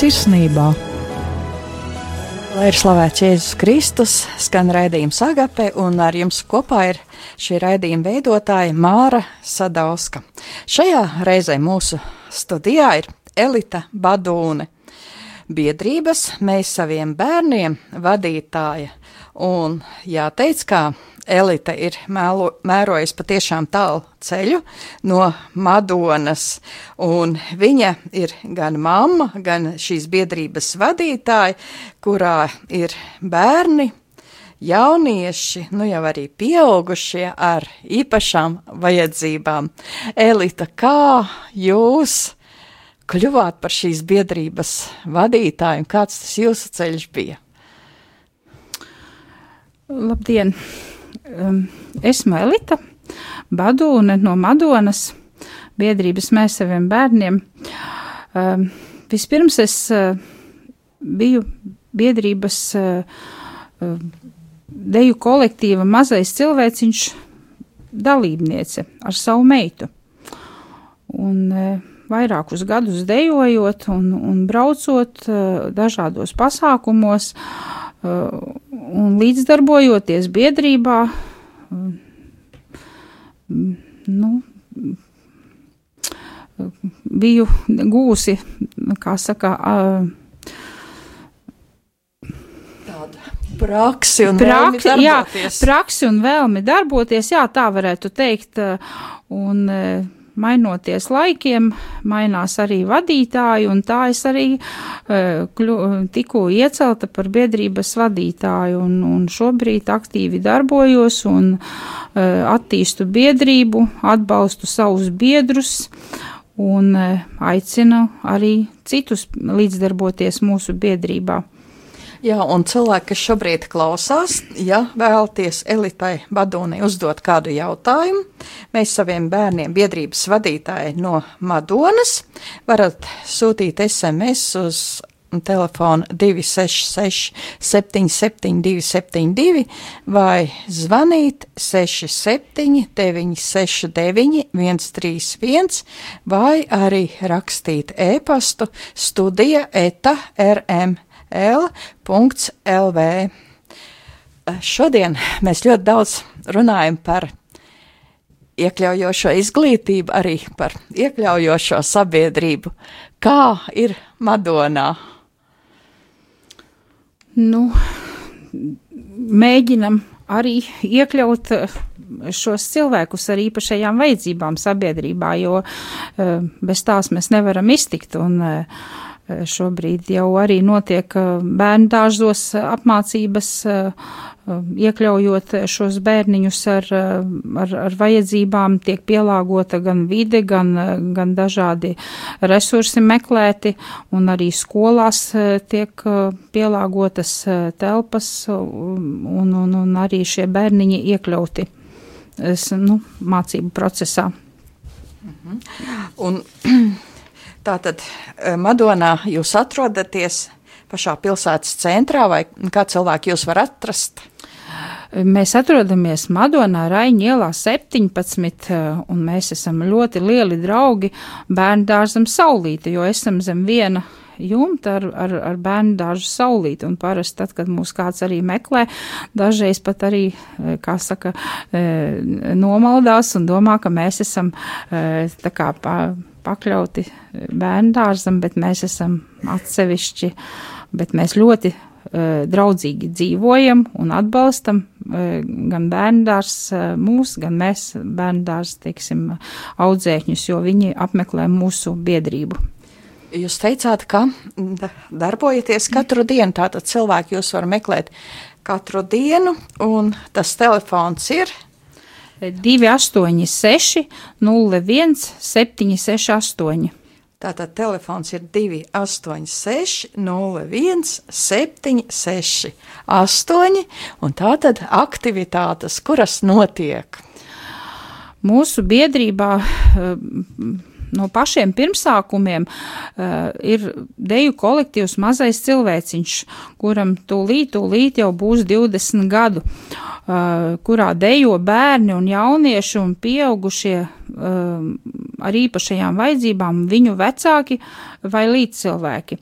sirsnībā. Lai ir slavēts Jēzus Kristus, skan raidījums Agape, un ar jums kopā ir šī raidījuma veidotāja Māra Sadauska. Šajā reizē mūsu studijā ir Elita Badūne, biedrības mēs saviem bērniem vadītāja, un jāteic, kā Elite ir mēlo, mērojusi patiešām tālu ceļu no Madonas, un viņa ir gan mamma, gan šīs biedrības vadītāja, kurā ir bērni, jaunieši, nu jau arī pieaugušie ar īpašām vajadzībām. Elita, kā jūs kļuvāt par šīs biedrības vadītāju, un kāds tas jūsu ceļš bija? Labdien! esmu Elita, Badūne no Madonas biedrības mēs saviem bērniem. Vispirms es uh, biju biedrības uh, uh, deju kolektīva mazais cilvēciņš dalībniece ar savu meitu. Un uh, vairākus gadus dejojot un, un braucot uh, dažādos pasākumos, un līdzdarbojoties biedrībā, nu, biju gūsi, kā saka, uh, praksi un praksi, vēlmi darboties. Jā, praksi un vēlmi darboties, jā, tā varētu teikt. Un, mainoties laikiem, mainās arī vadītāji, un tā es arī uh, kļu, tikko iecelta par biedrības vadītāju, un, un šobrīd aktīvi darbojos un uh, attīstu biedrību, atbalstu savus biedrus un uh, aicinu arī citus līdzdarboties mūsu biedrībā. Jā, un cilvēki, kas šobrīd klausās, ja vēlaties elitai Madonai uzdot kādu jautājumu, mēs saviem bērniem biedrības vadītāji no Madonas varat sūtīt SMS uz telefonu 266 772 72 vai zvanīt 67 969 131 vai arī rakstīt e-pastu studija eta rm l.lv. Šodien mēs ļoti daudz runājam par iekļaujošo izglītību, arī par iekļaujošo sabiedrību. Kā ir Madonā? Nu, mēģinam arī iekļaut eh, šos cilvēkus ar īpašajām vajadzībām sabiedrībā, jo uh, bez tās mēs nevaram iztikt. Un, uh, Šobrīd jau arī notiek bērnu dārzos apmācības, iekļaujot šos bērniņus ar, ar, ar vajadzībām, tiek pielāgota gan vide, gan, gan dažādi resursi meklēti, un arī skolās tiek pielāgotas telpas, un, un, un arī šie bērniņi iekļauti nu, mācību procesā. Mhm. Un Tātad eh, Madonā jūs atrodaties pašā pilsētas centrā, vai kā cilvēki jūs var atrast? Mēs atrodamies Madonā Raņa ielā 17, eh, un mēs esam ļoti lieli draugi bērnu dārzam saulīti, jo esam zem viena jumta ar, ar, ar bērnu dārzu saulīti. Un parasti tad, kad mūs kāds arī meklē, dažreiz pat arī, eh, kā saka, nomaldās un domā, ka mēs esam tā kā pakļauti eh, bērnu dārzam, bet mēs esam atsevišķi, bet mēs ļoti uh, draudzīgi dzīvojam un atbalstam uh, gan bērnu dārs uh, mūs, gan mēs bērnu dārs, teiksim, audzēkņus, jo viņi apmeklē mūsu biedrību. Jūs teicāt, ka darbojaties katru dienu, tātad cilvēki jūs var meklēt katru dienu, un tas telefons ir 286, 01, 768. Tātad telefons ir 286, 01, 76, 8, un tātad aktivitātes, kuras notiek. Mūsu biedrībā no pašiem pirmsākumiem uh, ir deju kolektīvs Mazais cilvēciņš, kuram tūlīt, tūlīt jau būs 20 gadu, uh, kurā dejo bērni un jaunieši un pieaugušie uh, ar īpašajām vajadzībām viņu vecāki vai līdzcilvēki.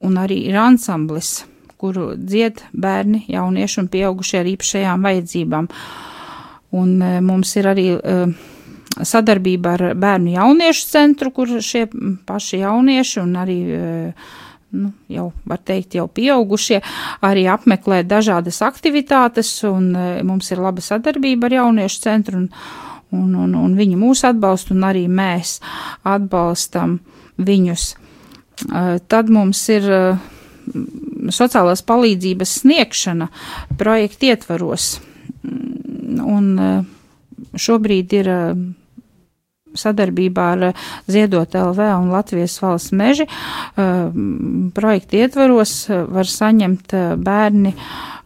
Un arī ir ansamblis, kuru dzied bērni, jaunieši un pieaugušie ar īpašajām vajadzībām. Un mums ir arī sadarbība ar bērnu jauniešu centru, kur šie paši jaunieši un arī nu, jau var teikt, jau pieaugušie, arī apmeklē dažādas aktivitātes, un mums ir laba sadarbība ar jauniešu centru, un, un, un, un viņi mūs atbalsta, un arī mēs atbalstam viņus. Tad mums ir sociālās palīdzības sniegšana projekta ietvaros, un šobrīd ir sadarbībā ar eh, Ziedot LV un Latvijas valsts meži eh, projekta ietvaros eh, var saņemt bērni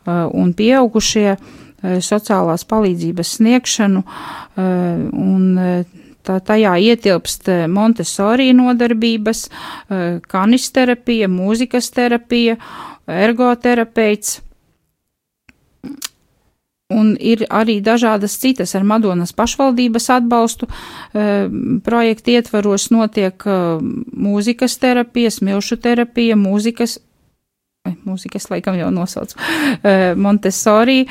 un pieaugušie sociālās palīdzības sniegšanu un Tā, tajā ietilpst Montesori nodarbības, kanisterapija, mūzikas terapija, ergoterapeits, Un ir arī dažādas citas ar Madonas pašvaldības atbalstu. E, projekta ietvaros notiek e, mūzikas terapija, smilšu terapija, mūzikas mūzikas laikam jau nosauc, e, Montessori,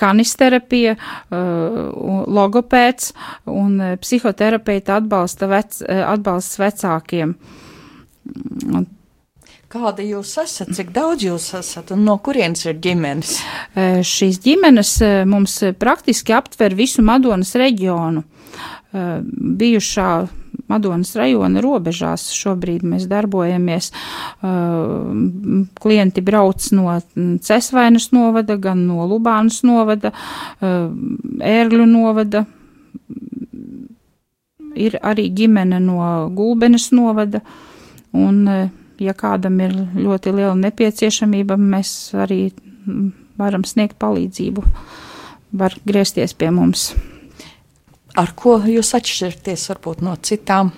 kanisterapija, logopēds un psihoterapeita atbalsta vec, atbalsts vecākiem. Kāda jūs esat, cik daudz jūs esat un no kurienes ir ģimenes? Šīs ģimenes mums praktiski aptver visu Madonas reģionu. Bijušā Madonas rajona robežās šobrīd mēs darbojamies. Klienti brauc no Cesvainas novada, gan no Lubānas novada, Ērgļu novada. Ir arī ģimene no Gulbenes novada. Un ja kādam ir ļoti liela nepieciešamība, mēs arī varam sniegt palīdzību, var griezties pie mums. Ar ko jūs atšķirties varbūt no citām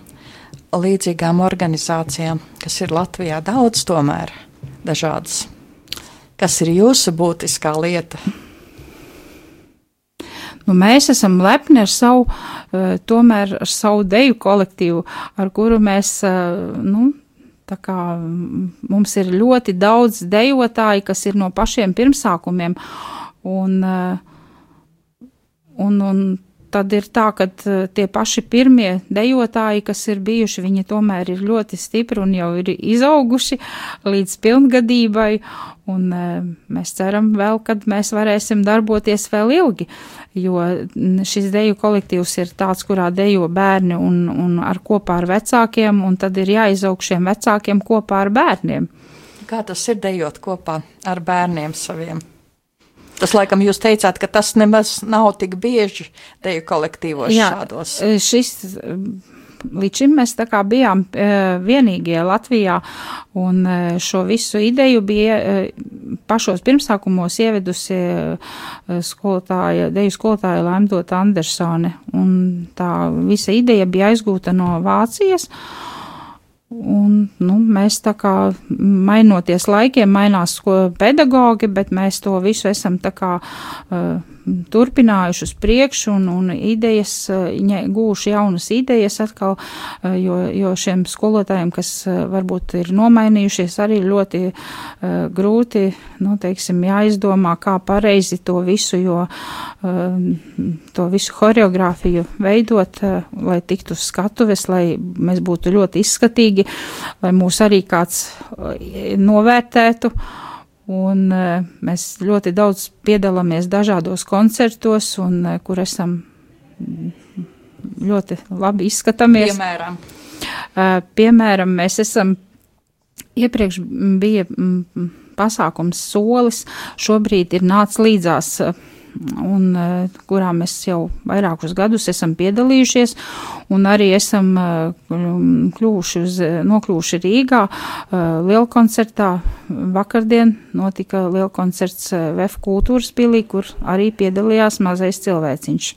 līdzīgām organizācijām, kas ir Latvijā daudz tomēr dažādas? Kas ir jūsu būtiskā lieta? Nu, mēs esam lepni ar savu, uh, tomēr ar savu deju kolektīvu, ar kuru mēs, uh, nu, Tā kā mums ir ļoti daudz dejotāji, kas ir no pašiem pirmsākumiem, un, un, un tad ir tā, ka tie paši pirmie dejotāji, kas ir bijuši, viņi tomēr ir ļoti stipri un jau ir izauguši līdz pilngadībai, un mēs ceram vēl, kad mēs varēsim darboties vēl ilgi, jo šis deju kolektīvs ir tāds, kurā dejo bērni un, un ar kopā ar vecākiem, un tad ir jāizaug šiem vecākiem kopā ar bērniem. Kā tas ir dejot kopā ar bērniem saviem? Tas, laikam, jūs teicāt, ka tas nemaz nav tik bieži deju kolektīvos Jā, šādos. Šis, līdz šim mēs tā kā bijām e, vienīgie Latvijā, un šo visu ideju bija pašos pirmsākumos ievedusi skolotāja, deju skolotāja Lemdota Andersone, un tā visa ideja bija aizgūta no Vācijas. Un, nu, mēs tā kā mainoties laikiem, mainās pedagogi, bet mēs to visu esam tā kā uh, turpinājuši uz priekšu un, un idejas, ņa, gūši jaunas idejas atkal, uh, jo, jo šiem skolotājiem, kas uh, varbūt ir nomainījušies, arī ļoti grūti, nu, teiksim, jāizdomā, kā pareizi to visu, jo to visu horeogrāfiju veidot, lai tiktu skatuves, lai mēs būtu ļoti izskatīgi lai mūs arī kāds eh, novērtētu. Un eh, mēs ļoti daudz piedalāmies dažādos koncertos, un eh, kur esam ļoti labi izskatāmies. Piemēram, Piemēram mēs esam iepriekš bija pasākums solis, šobrīd ir nāc līdzās un eh, kurā mēs jau vairākus gadus esam piedalījušies, un arī esam eh, kļuvuši uz, nokļuvuši Rīgā eh, lielkoncertā. Vakardien notika lielkoncerts VF kultūras pilī, kur arī piedalījās mazais cilvēciņš.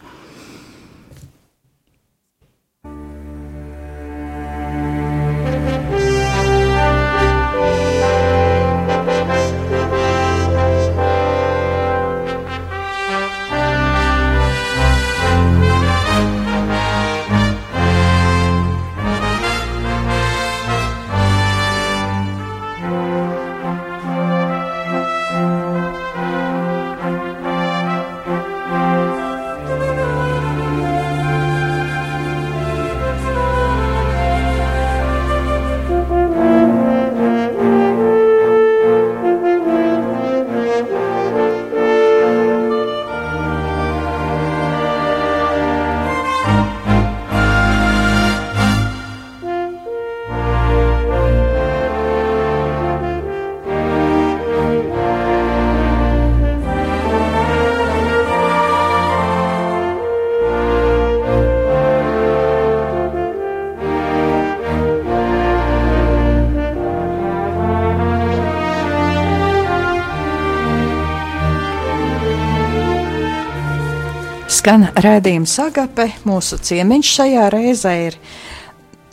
Skan redzējuma sagape. Mūsu ciemiņš šajā reizē ir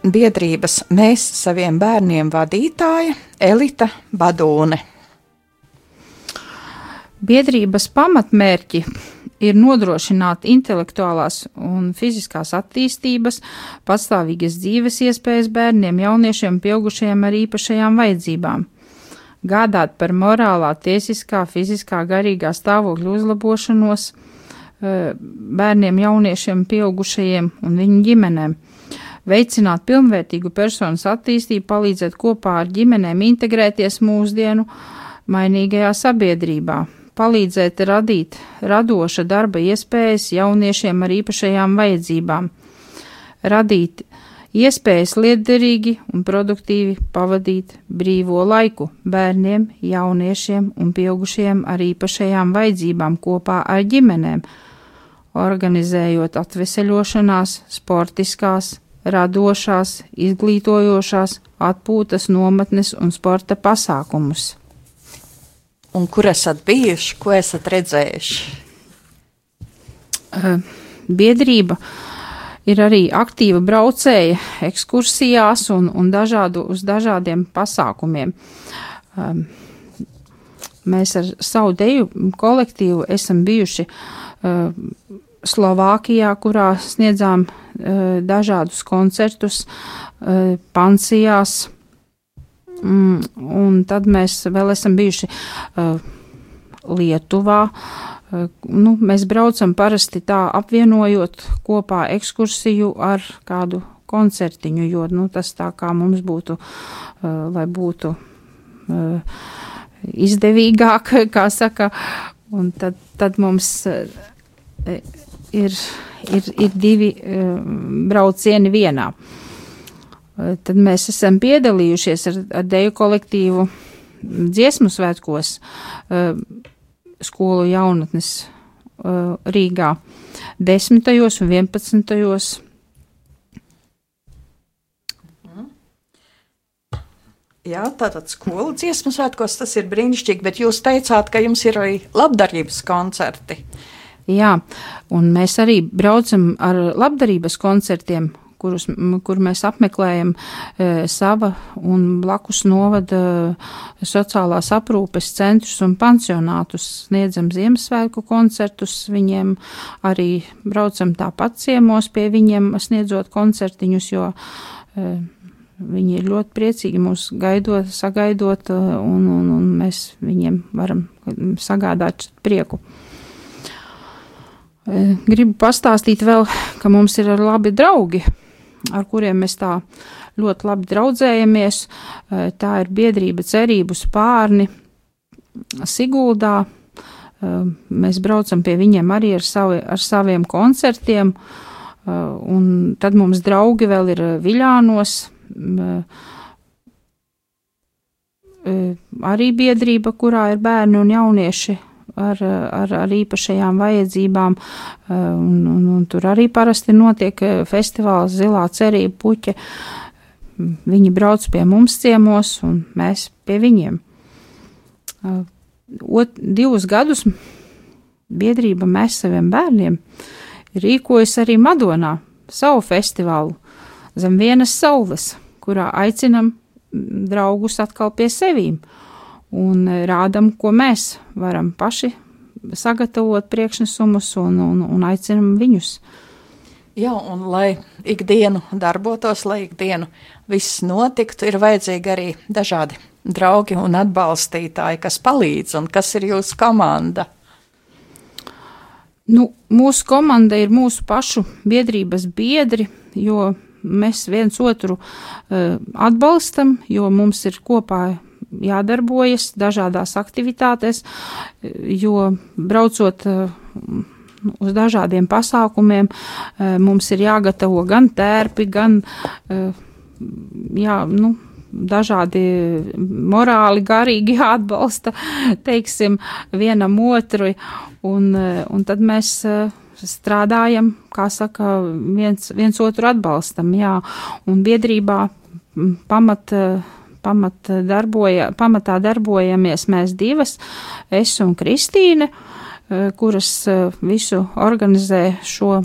biedrības Mēs saviem bērniem vadītāja Elita Badūne. Biedrības pamatmērķi ir nodrošināt intelektuālās un fiziskās attīstības, pastāvīgas dzīves iespējas bērniem, jauniešiem, pieaugušajiem ar īpašajām vajadzībām, gādāt par morālā, tiesiskā, fiziskā, garīgā stāvokļa uzlabošanos, bērniem, jauniešiem, pieaugušajiem un viņu ģimenēm. Veicināt pilnvērtīgu personas attīstību, palīdzēt kopā ar ģimenēm integrēties mūsdienu mainīgajā sabiedrībā, palīdzēt radīt radoša darba iespējas jauniešiem ar īpašajām vajadzībām, radīt iespējas liederīgi un produktīvi pavadīt brīvo laiku bērniem, jauniešiem un pieaugušiem ar īpašajām vajadzībām kopā ar ģimenēm organizējot atveseļošanās, sportiskās, radošās, izglītojošās, atpūtas nometnes un sporta pasākumus. Un kur esat bijuši, ko esat redzējuši? Biedrība ir arī aktīva braucēja ekskursijās un, un dažādu, uz dažādiem pasākumiem. Um, mēs ar savu deju kolektīvu esam bijuši Slovākijā, kurā sniedzām uh, dažādus koncertus uh, pansijās. Mm, un tad mēs vēl esam bijuši uh, Lietuvā. Nu, mēs braucam parasti tā apvienojot kopā ekskursiju ar kādu koncertiņu, jo nu, tas tā kā mums būtu, lai būtu izdevīgāk, kā saka, un tad, tad mums. Ir, ir, ir divi uh, braucieni vienā. Uh, tad mēs esam piedalījušies ar, ar deju kolektīvu dziesmu svētkos uh, skolu jaunatnes Rīgā 10. un 11. Jā, tātad skolu dziesmu svētkos tas ir brīnišķīgi, bet jūs teicāt, ka jums ir arī labdarības koncerti. Uh, Jā, un mēs arī braucam ar labdarības koncertiem, kurus, kur mēs apmeklējam e, sava un blakus novada e, sociālās aprūpes centrus un pansionātus, sniedzam Ziemassvētku koncertus, viņiem arī braucam tāpat ciemos pie viņiem, sniedzot koncertiņus, jo e, viņi ir ļoti priecīgi mūs gaidot, sagaidot, e, un, un, un mēs viņiem varam sagādāt prieku. Gribu pastāstīt vēl, ka mums ir labi draugi, ar kuriem mēs tā ļoti labi draudzējamies. Tā ir biedrība cerību spārni Siguldā. Mēs braucam pie viņiem arī ar, savi, ar saviem koncertiem, un tad mums draugi vēl ir Viļānos, arī biedrība, kurā ir bērni un jaunieši ar, ar, ar īpašajām vajadzībām, eh, un, un, un tur arī parasti notiek eh, festivāls Zilā cerība puķa. Viņi brauc pie mums ciemos, un mēs pie viņiem. Eh, ot, divus gadus biedrība mēs saviem bērniem rīkojas arī Madonā savu festivālu zem vienas saules, kurā aicinam draugus atkal pie sevīm. Uh, un e, rādam, ko mēs varam paši sagatavot priekšnesumus un, un, un aicinam viņus. Jā, un lai ikdienu darbotos, lai ikdienu viss notiktu, ir vajadzīgi arī dažādi draugi un atbalstītāji, kas palīdz, un kas ir jūsu komanda. Nu, mūsu komanda ir mūsu pašu biedrības biedri, jo mēs viens otru uh, atbalstam, jo mums ir kopā jādarbojas dažādās aktivitātēs, jo braucot eh, uz dažādiem pasākumiem, eh, mums ir jāgatavo gan tērpi, gan eh, jā, nu, dažādi morāli, garīgi jāatbalsta, teiksim, vienam otru, un, un tad mēs strādājam, kā saka, viens, viens otru atbalstam, jā, un biedrībā pamat pamat darboja, pamatā darbojamies mēs divas, es un Kristīne. kuras visu organizē šo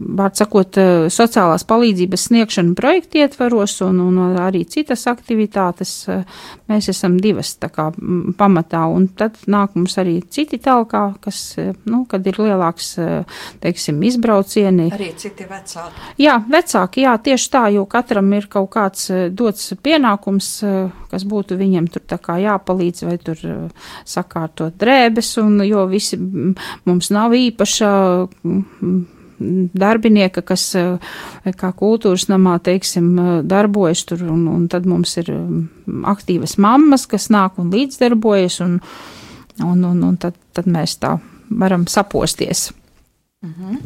vārds sakot, eh, sociālās palīdzības sniegšanu projektu ietvaros un, un arī citas aktivitātes. Eh, mēs esam divas tā kā pamatā, un tad nāk mums arī citi talkā, kas, eh, nu, kad ir lielāks, teiksim, izbraucieni. Arī citi vecāki. Jā, vecāki, jā, tieši tā, jo katram ir kaut kāds dots pienākums, kas būtu viņiem tur tā kā jāpalīdz vai tur sakārtot drēbes, un jo visi mums nav īpaša darbinieka, kas eh, kā kultūras namā, teiksim, eh, darbojas tur, un, un tad mums ir mm, aktīvas mammas, kas nāk un līdzdarbojas, un, un, un, un tad, tad mēs tā varam saposties. -hmm.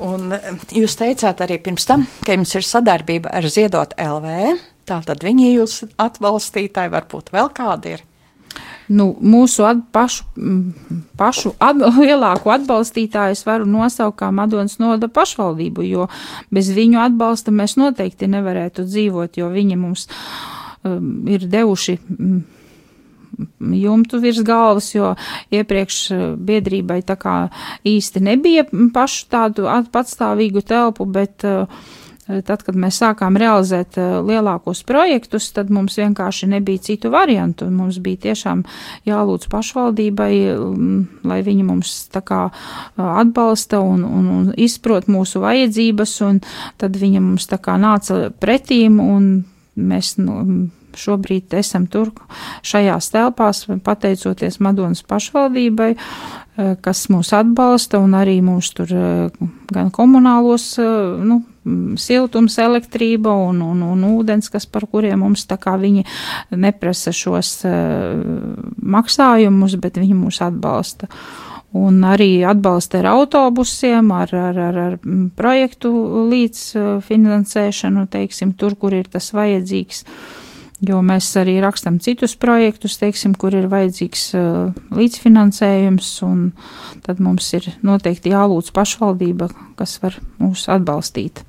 Un eh, jūs teicāt arī pirms tam, ka jums ir sadarbība ar Ziedot LV. Tātad viņi jūs atbalstītāji, varbūt vēl kādi ir? Nu, mūsu at, pašu, pašu at, lielāko atbalstītāju es varu nosaukt kā Madonas noda pašvaldību, jo bez viņu atbalsta mēs noteikti nevarētu dzīvot, jo viņi mums um, ir devuši. Um, jumtu virs galvas, jo iepriekš uh, biedrībai tā kā īsti nebija pašu tādu patstāvīgu telpu, bet uh, Tad, kad mēs sākām realizēt eh, lielākos projektus, tad mums vienkārši nebija citu variantu. Mums bija tiešām jālūdz pašvaldībai, mm, lai viņi mums tā kā eh, atbalsta un, un, un izprot mūsu vajadzības, un tad viņa mums tā kā nāca pretīm, un mēs nu, šobrīd esam tur šajās telpās, pateicoties Madonas pašvaldībai, eh, kas mūs atbalsta un arī mūs tur gan komunālos, nu, siltums, elektrība un, un, un ūdens, kas par kuriem mums tā kā viņi neprasa šos uh, maksājumus, bet viņi mūs atbalsta. Un arī atbalsta ar autobusiem, ar, ar, ar, ar projektu līdzfinansēšanu, teiksim, tur, kur ir tas vajadzīgs. Uh, jo mēs arī rakstam citus projektus, teiksim, kur ir vajadzīgs uh, līdzfinansējums, un tad mums ir noteikti jālūdz pašvaldība, kas var mūs atbalstīt.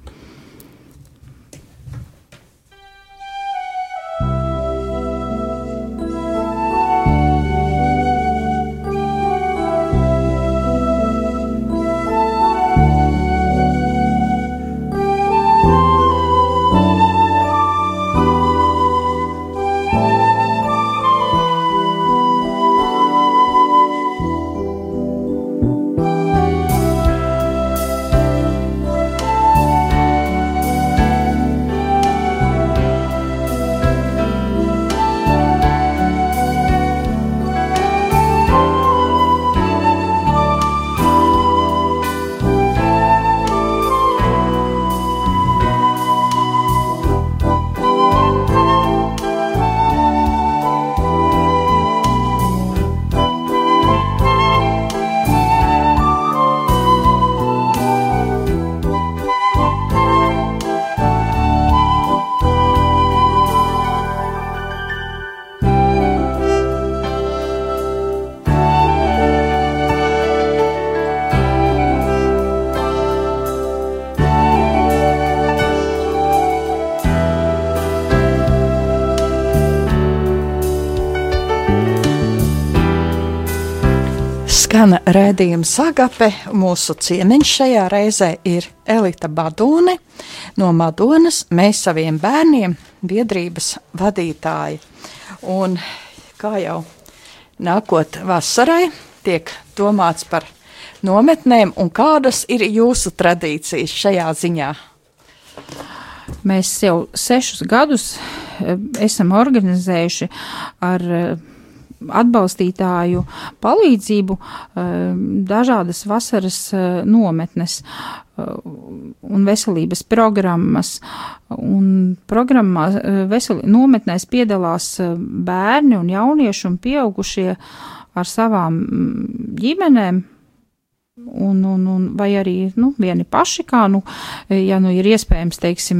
Skan redzējuma sagape. Mūsu ciemiņš šajā reizē ir Elita Badūne no Madonas. Mēs saviem bērniem biedrības vadītāji. Un kā jau nākot vasarai, tiek domāts par nometnēm un kādas ir jūsu tradīcijas šajā ziņā? Mēs jau sešus gadus eh, esam organizējuši ar eh, atbalstītāju palīdzību eh, dažādas vasaras eh, nometnes eh, un veselības programmas. Un programmā veseli, nometnēs piedalās bērni un jaunieši un pieaugušie ar savām mm, ģimenēm, Un, un, un, vai arī nu, vieni paši, kā nu, ja nu ir iespējams, teiksim,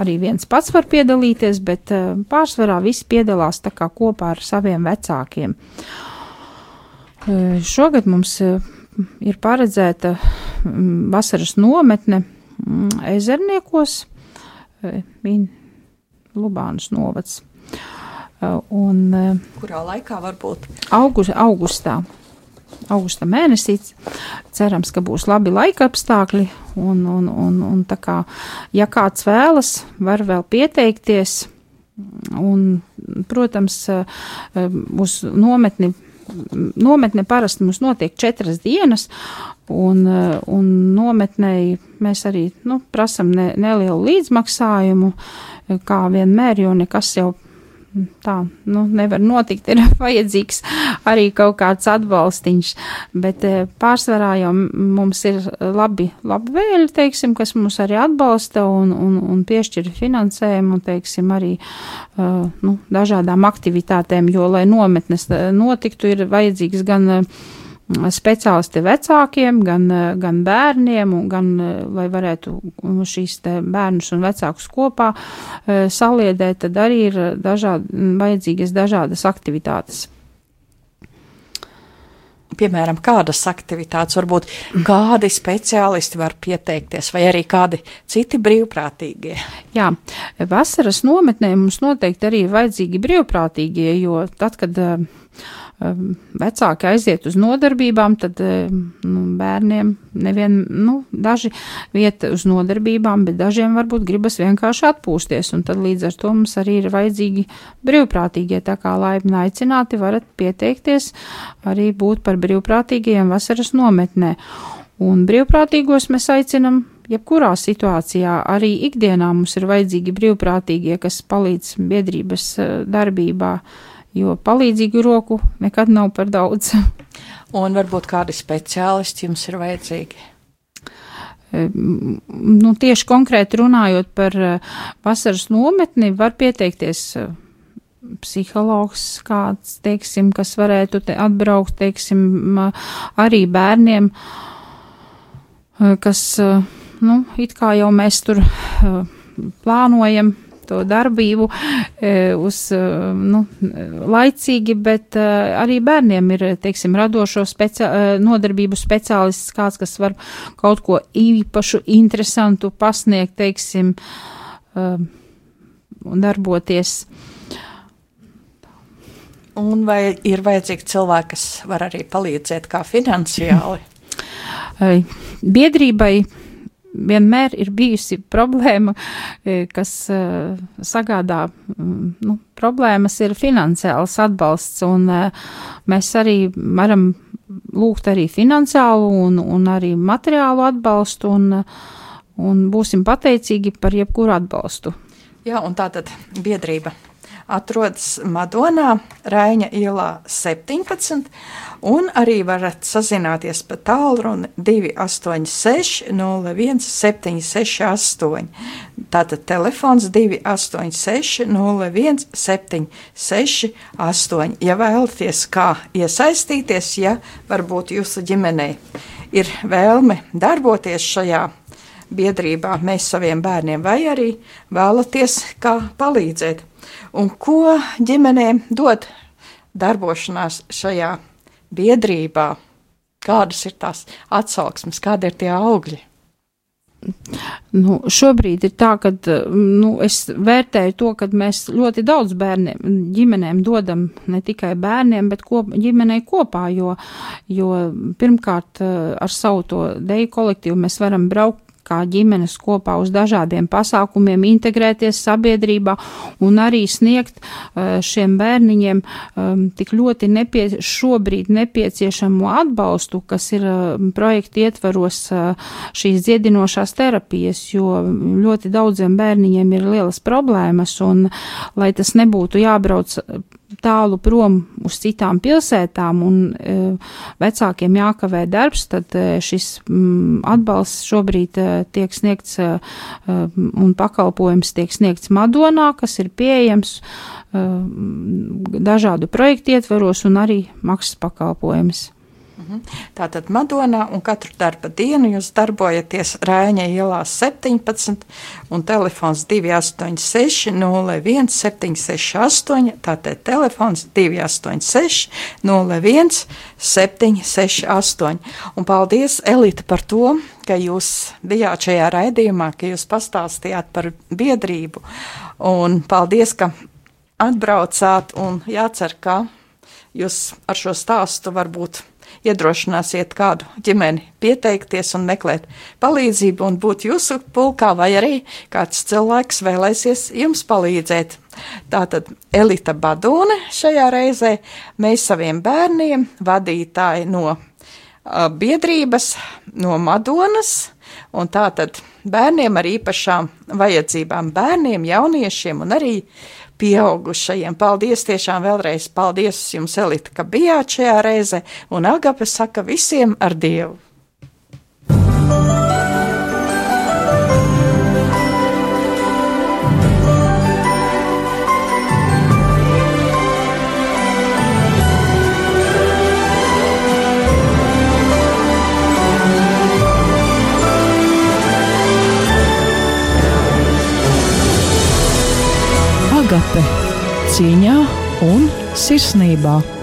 arī viens pats var piedalīties, bet uh, pārsvarā visi piedalās tā kā kopā ar saviem vecākiem. Uh, šogad mums uh, ir paredzēta um, vasaras nometne um, ezerniekos, Lubānas novads. Un, Kurā laikā varbūt? August, augustā. Augusta mēnesī cerams, ka būs labi laika apstākļi. Un, un, un, un kā, ja kāds vēlas, var vēl pieteikties. Un, protams, uz nometni nometne parasti mums notiek četras dienas, un, un nometnei mēs arī nu, prasam ne, nelielu līdzmaksājumu, kā vienmēr, jo nekas jau tā nu, nevar notikt. Ir vajadzīgs arī kaut kāds atbalstiņš, bet eh, pārsvarā jau mums ir labi, labi vēļi, teiksim, kas mūs arī atbalsta un, un, un piešķir finansējumu, teiksim, arī uh, nu, dažādām aktivitātēm, jo, lai nometnes eh, notiktu, ir vajadzīgs gan uh, speciālisti vecākiem, gan, gan bērniem, gan lai varētu šīs bērnus un vecākus kopā e, saliedēt, tad arī ir dažādi, vajadzīgas dažādas aktivitātes piemēram, kādas aktivitātes, varbūt kādi speciālisti var pieteikties, vai arī kādi citi brīvprātīgie? Jā, vasaras nometnē mums noteikti arī ir vajadzīgi brīvprātīgie, jo tad, kad uh, vecāki aiziet uz nodarbībām, tad nu, bērniem nevien, nu, daži vieta uz nodarbībām, bet dažiem varbūt gribas vienkārši atpūsties, un tad līdz ar to mums arī ir vajadzīgi brīvprātīgie, tā kā laipni aicināti varat pieteikties arī būt par brīvprātīgajiem vasaras nometnē. Un brīvprātīgos mēs aicinam jebkurā situācijā, arī ikdienā mums ir vajadzīgi brīvprātīgie, kas palīdz biedrības eh, darbībā jo palīdzīgu roku nekad nav par daudz. Un varbūt kādi speciālisti jums ir vajadzīgi? Nu, tieši konkrēti runājot par eh, vasaras nometni, var pieteikties eh, psihologs kāds, teiksim, kas varētu te atbraukt, teiksim, arī bērniem, eh, kas, nu, it kā jau mēs tur plānojam to darbību e, uz, e, nu, laicīgi, bet e, arī bērniem ir, teiksim, radošo specia nodarbību speciālists kāds, kas var kaut ko īpašu, interesantu pasniegt, teiksim, un darboties. Un vai ir vajadzīgi cilvēki, kas var arī palīdzēt kā finansiāli? Biedrībai vienmēr ir bijusi problēma, e, kas e, sagādā nu, problēmas, ir finansiāls atbalsts, un e, mēs arī varam lūgt arī finansiālu un, un arī materiālu atbalstu, un, un būsim pateicīgi par jebkuru atbalstu. Jā, un tā tad biedrība atrodas Madonā, Raina ielā 17, un arī varat sazināties pa tālruni 286 01 768. Tātad telefons 286 01 768. Ja vēlaties kā iesaistīties, ja varbūt jūsu ģimenei ir vēlme darboties šajā biedrībā, mēs saviem bērniem, vai arī vēlaties kā palīdzēt. Un ko ģimenēm dod darbošanās šajā biedrībā? Kādas ir tās atsauksmes, kādi ir tie augļi? Nu, šobrīd ir tā, ka nu, es vērtēju to, ka mēs ļoti daudz bērniem, ģimenēm dodam ne tikai bērniem, bet kop, ģimenei kopā, jo, jo pirmkārt ar savu to deju kolektīvu mēs varam braukt kā ģimenes kopā uz dažādiem pasākumiem, integrēties sabiedrībā un arī sniegt uh, šiem bērniņiem um, tik ļoti nepie, šobrīd nepieciešamo atbalstu, kas ir um, projekta ietvaros uh, šīs dziedinošās terapijas, jo ļoti daudziem bērniņiem ir lielas problēmas un lai tas nebūtu jābrauc tālu prom uz citām pilsētām un e, vecākiem jākavē darbs, tad e, šis m, atbalsts šobrīd e, tiek sniegts un pakalpojums tiek sniegts Madonā, kas ir pieejams dažādu projektu ietveros un arī maksas pakalpojums. Mhm. Tātad Madonā un katru darba dienu jūs darbojaties Rēņa ielā 17 un telefons 286 01 768, tātad telefons 286 01 768. Un paldies, Elita, par to, ka jūs bijāt šajā raidījumā, ka jūs pastāstījāt par biedrību un paldies, ka atbraucāt un jācer, ka jūs ar šo stāstu varbūt iedrošināsiet kādu ģimeni pieteikties un meklēt palīdzību un būt jūsu pulkā, vai arī kāds cilvēks vēlēsies jums palīdzēt. Tātad Elita Badone šajā reizē mēs saviem bērniem vadītāji no uh, biedrības, no Madonas, un tātad bērniem ar īpašām vajadzībām, bērniem, jauniešiem un arī pieaugušajiem. Paldies tiešām vēlreiz, paldies jums, Elita, ka bijāt šajā reize, un Agape saka visiem ar Dievu! Cīņā un sirsnībā.